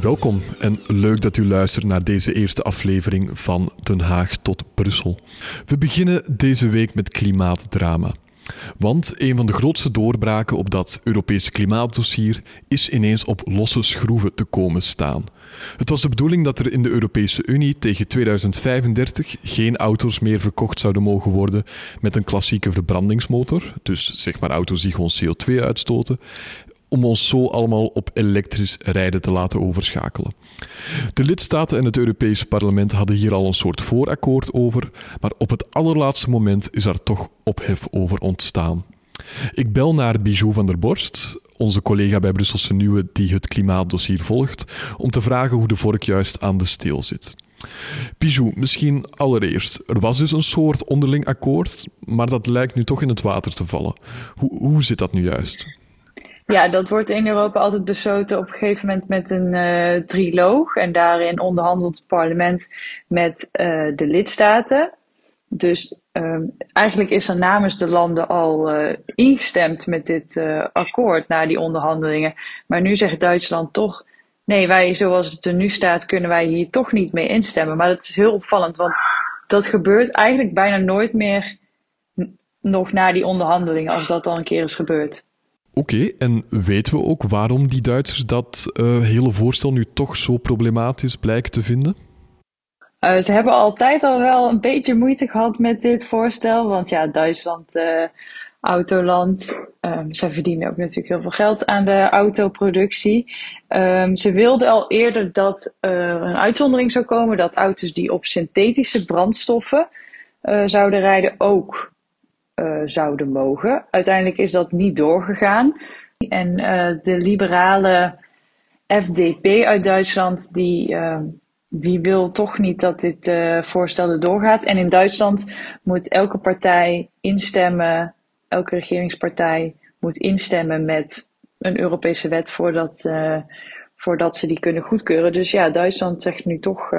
Welkom en leuk dat u luistert naar deze eerste aflevering van Den Haag tot Brussel. We beginnen deze week met klimaatdrama. Want een van de grootste doorbraken op dat Europese klimaatdossier is ineens op losse schroeven te komen staan. Het was de bedoeling dat er in de Europese Unie tegen 2035 geen auto's meer verkocht zouden mogen worden met een klassieke verbrandingsmotor, dus zeg maar auto's die gewoon CO2 uitstoten, om ons zo allemaal op elektrisch rijden te laten overschakelen. De lidstaten en het Europese parlement hadden hier al een soort voorakkoord over, maar op het allerlaatste moment is daar toch ophef over ontstaan. Ik bel naar Bijou van der Borst, onze collega bij Brusselse Nieuwe die het klimaatdossier volgt, om te vragen hoe de vork juist aan de steel zit. Bijou, misschien allereerst. Er was dus een soort onderling akkoord, maar dat lijkt nu toch in het water te vallen. Hoe, hoe zit dat nu juist? Ja, dat wordt in Europa altijd besloten op een gegeven moment met een uh, triloog. En daarin onderhandelt het parlement met uh, de lidstaten. Dus um, eigenlijk is er namens de landen al uh, ingestemd met dit akkoord na die onderhandelingen. Maar nu zegt Duitsland toch: nee, wij zoals het er nu staat, kunnen wij hier toch niet mee instemmen. Maar dat is heel opvallend, want dat gebeurt eigenlijk bijna nooit meer nog na die onderhandelingen, als dat al een keer is gebeurd. Oké, en weten we ook waarom die Duitsers dat uh, hele voorstel nu toch zo problematisch blijken te vinden? Uh, ze hebben altijd al wel een beetje moeite gehad met dit voorstel. Want ja, Duitsland, uh, autoland, um, ze verdienen ook natuurlijk heel veel geld aan de autoproductie. Um, ze wilden al eerder dat er een uitzondering zou komen dat auto's die op synthetische brandstoffen zouden rijden ook uh, zouden mogen. Uiteindelijk is dat niet doorgegaan. En uh, de liberale FDP uit Duitsland, die, uh, die wil toch niet dat dit voorstel er doorgaat. En in Duitsland moet elke partij instemmen, elke regeringspartij moet instemmen met een Europese wet voordat, voordat ze die kunnen goedkeuren. Dus ja, Duitsland zegt nu toch,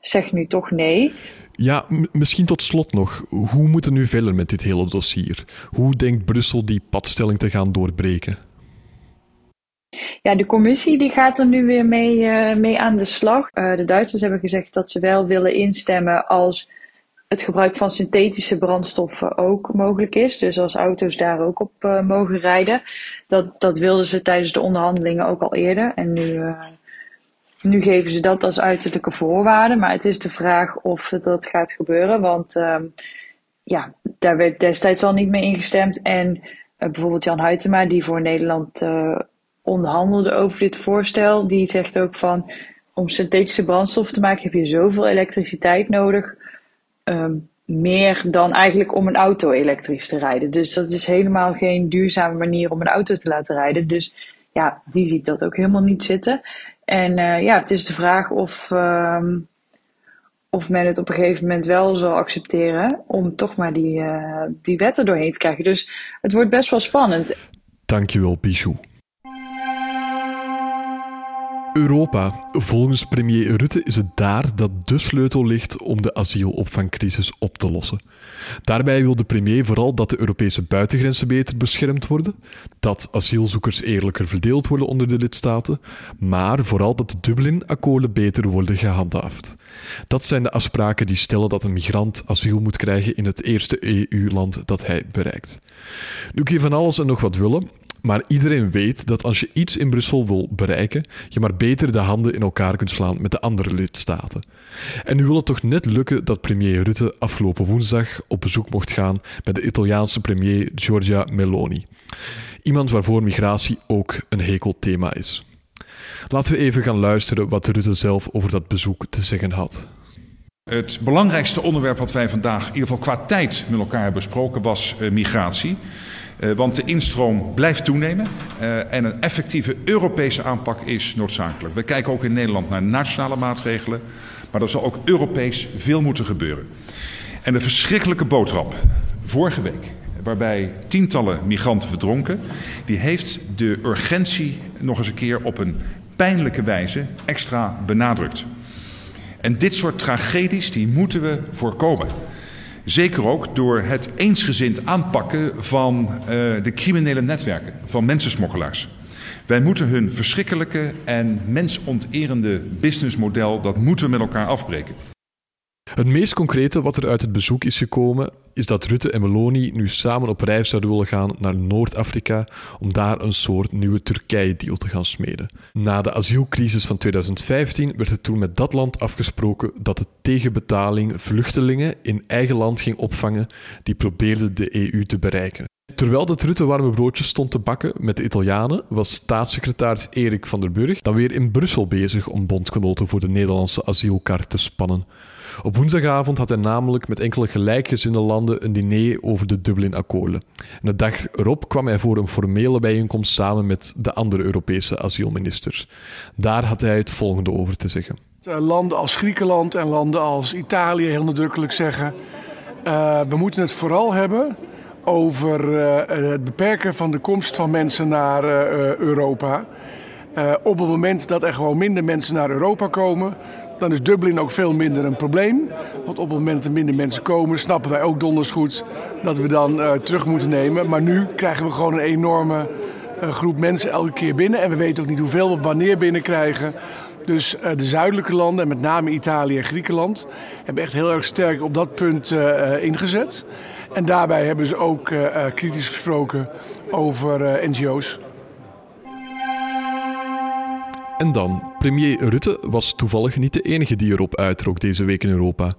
zegt nu toch nee. Ja, misschien tot slot nog. Hoe moet het nu verder met dit hele dossier? Hoe denkt Brussel die padstelling te gaan doorbreken? Ja, de commissie die gaat er nu weer mee, uh, mee aan de slag. Uh, de Duitsers hebben gezegd dat ze wel willen instemmen als het gebruik van synthetische brandstoffen ook mogelijk is. Dus als auto's daar ook op uh, mogen rijden. Dat, dat wilden ze tijdens de onderhandelingen ook al eerder. En nu nu geven ze dat als uiterlijke voorwaarde, maar het is de vraag of dat gaat gebeuren. Want uh, ja, daar werd destijds al niet mee ingestemd. En uh, bijvoorbeeld Jan Huytema, die voor Nederland uh, onderhandelde over dit voorstel, die zegt ook van om synthetische brandstof te maken heb je zoveel elektriciteit nodig. Um, meer dan eigenlijk om een auto elektrisch te rijden. Dus dat is helemaal geen duurzame manier om een auto te laten rijden. Dus ja, die ziet dat ook helemaal niet zitten. En uh, ja, het is de vraag of, uh, of men het op een gegeven moment wel zal accepteren om toch maar die, uh, die wetten doorheen te krijgen. Dus het wordt best wel spannend. Dankjewel, Pichou. Europa. Volgens premier Rutte is het daar dat de sleutel ligt om de asielopvangcrisis op te lossen. Daarbij wil de premier vooral dat de Europese buitengrenzen beter beschermd worden, dat asielzoekers eerlijker verdeeld worden onder de lidstaten, maar vooral dat de Dublin-akkoorden beter worden gehandhaafd. Dat zijn de afspraken die stellen dat een migrant asiel moet krijgen in het eerste EU-land dat hij bereikt. Nu kun je van alles en nog wat willen, maar iedereen weet dat als je iets in Brussel wil bereiken, je maar beter de handen in elkaar kunt slaan met de andere lidstaten. En nu wil het toch net lukken dat premier Rutte afgelopen woensdag op bezoek mocht gaan bij de Italiaanse premier Giorgia Meloni. Iemand waarvoor migratie ook een hekelthema is. Laten we even gaan luisteren wat Rutte zelf over dat bezoek te zeggen had. Het belangrijkste onderwerp wat wij vandaag, in ieder geval qua tijd, met elkaar besproken was uh, migratie. Uh, want de instroom blijft toenemen uh, en een effectieve Europese aanpak is noodzakelijk. We kijken ook in Nederland naar nationale maatregelen, maar er zal ook Europees veel moeten gebeuren. En de verschrikkelijke boodschap vorige week, waarbij tientallen migranten verdronken, die heeft de urgentie nog eens een keer op een pijnlijke wijze extra benadrukt. En dit soort tragedies die moeten we voorkomen. Zeker ook door het eensgezind aanpakken van uh, de criminele netwerken, van mensensmokkelaars. Wij moeten hun verschrikkelijke en mensonterende businessmodel, dat moeten we met elkaar afbreken. Het meest concrete wat er uit het bezoek is gekomen, is dat Rutte en Meloni nu samen op reis zouden willen gaan naar Noord-Afrika om daar een soort nieuwe Turkije-deal te gaan smeden. Na de asielcrisis van 2015 werd het toen met dat land afgesproken dat de tegenbetaling vluchtelingen in eigen land ging opvangen die probeerden de EU te bereiken. Terwijl de Rutte warme broodjes stond te bakken met de Italianen, was staatssecretaris Erik van der Burg dan weer in Brussel bezig om bondgenoten voor de Nederlandse asielkaart te spannen. Op woensdagavond had hij namelijk met enkele gelijkgezinde landen een diner over de Dublin-akkoorden. En de dag erop kwam hij voor een formele bijeenkomst samen met de andere Europese asielministers. Daar had hij het volgende over te zeggen. Eh, landen als Griekenland en landen als Italië heel nadrukkelijk zeggen... Uh, we moeten het vooral hebben over uh, het beperken van de komst van mensen naar Europa. op het moment dat er gewoon minder mensen naar Europa komen, dan is Dublin ook veel minder een probleem. Want op het moment dat er minder mensen komen, snappen wij ook donders goed dat we dan uh, terug moeten nemen. Maar nu krijgen we gewoon een enorme uh, groep mensen elke keer binnen. En we weten ook niet hoeveel we wanneer binnenkrijgen. Dus uh, de zuidelijke landen, en met name Italië en Griekenland, hebben echt heel erg sterk op dat punt ingezet. En daarbij hebben ze ook kritisch gesproken over NGO's. En dan, premier Rutte was toevallig niet de enige die erop uittrok deze week in Europa.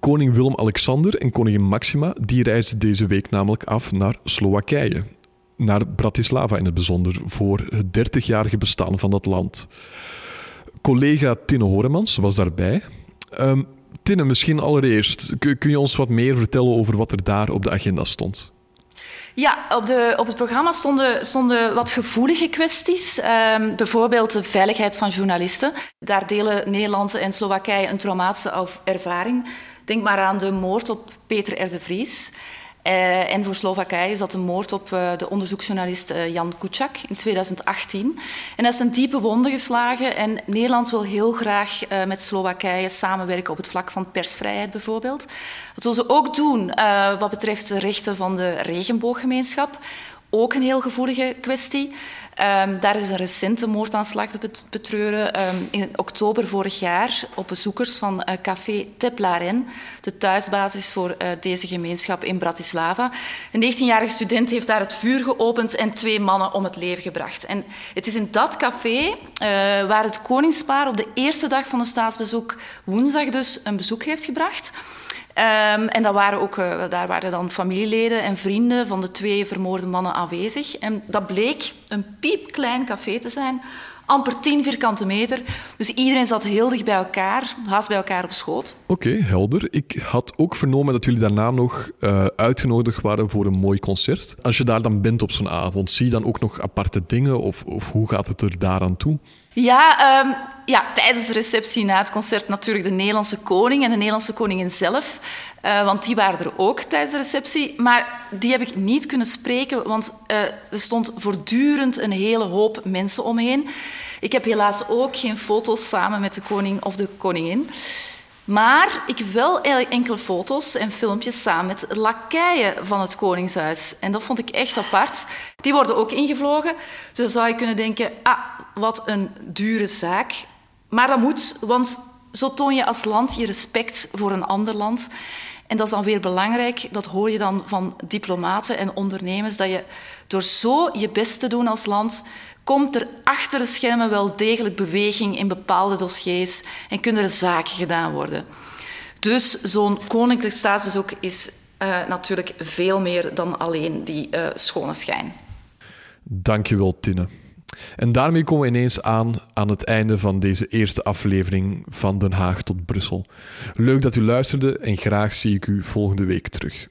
Koning Willem-Alexander en koningin Maxima die reisden deze week namelijk af naar Slowakije. Naar Bratislava in het bijzonder, voor het 30-jarige bestaan van dat land. Collega Tinne Horemans was daarbij. Um, Tinne, misschien allereerst, kun je ons wat meer vertellen over wat er daar op de agenda stond? Ja, op, de, op het programma stonden, stonden wat gevoelige kwesties. Um, bijvoorbeeld de veiligheid van journalisten. Daar delen Nederland en Slowakije een traumatische ervaring. Denk maar aan de moord op Peter R. de Vries. Uh, en voor Slowakije is dat de moord op uh, de onderzoeksjournalist uh, Jan Kuciak in 2018. En dat is een diepe wonde geslagen. En Nederland wil heel graag met Slowakije samenwerken op het vlak van persvrijheid bijvoorbeeld. Dat wil ze ook doen wat betreft de rechten van de regenbooggemeenschap. Ook een heel gevoelige kwestie. Um, daar is een recente moordaanslag te betreuren. Um, in oktober vorig jaar op bezoekers van uh, Café Teplaren, de thuisbasis voor uh, deze gemeenschap in Bratislava. Een 19-jarige student heeft daar het vuur geopend en twee mannen om het leven gebracht. En het is in dat café uh, waar het koningspaar op de eerste dag van het staatsbezoek, woensdag dus, een bezoek heeft gebracht. Um, en dat waren ook, uh, daar waren dan familieleden en vrienden van de twee vermoorde mannen aanwezig. En dat bleek een piepklein café te zijn, amper 10 vierkante meter. Dus iedereen zat heel dicht bij elkaar, haast bij elkaar op schoot. Oké, helder. Ik had ook vernomen dat jullie daarna nog uh, uitgenodigd waren voor een mooi concert. Als je daar dan bent op zo'n avond, zie je dan ook nog aparte dingen of, of hoe gaat het er daaraan toe? Ja, um, ja, tijdens de receptie na het concert natuurlijk de Nederlandse koning en de Nederlandse koningin zelf. Uh, want die waren er ook tijdens de receptie. Maar die heb ik niet kunnen spreken, want uh, er stond voortdurend een hele hoop mensen omheen. Ik heb helaas ook geen foto's samen met de koning of de koningin. Maar ik heb wel enkele foto's en filmpjes samen met lakeien van het Koningshuis. En dat vond ik echt apart. Die worden ook ingevlogen. Dus dan zou je kunnen denken, ah, wat een dure zaak. Maar dat moet, want zo toon je als land je respect voor een ander land. En dat is dan weer belangrijk, dat hoor je dan van diplomaten en ondernemers, dat je door zo je best te doen als land, komt er achter de schermen wel degelijk beweging in bepaalde dossiers en kunnen er zaken gedaan worden. Dus zo'n koninklijk staatsbezoek is uh, natuurlijk veel meer dan alleen die uh, schone schijn. Dankjewel, Tine. En daarmee komen we ineens aan aan het einde van deze eerste aflevering van Den Haag tot Brussel. Leuk dat u luisterde en graag zie ik u volgende week terug.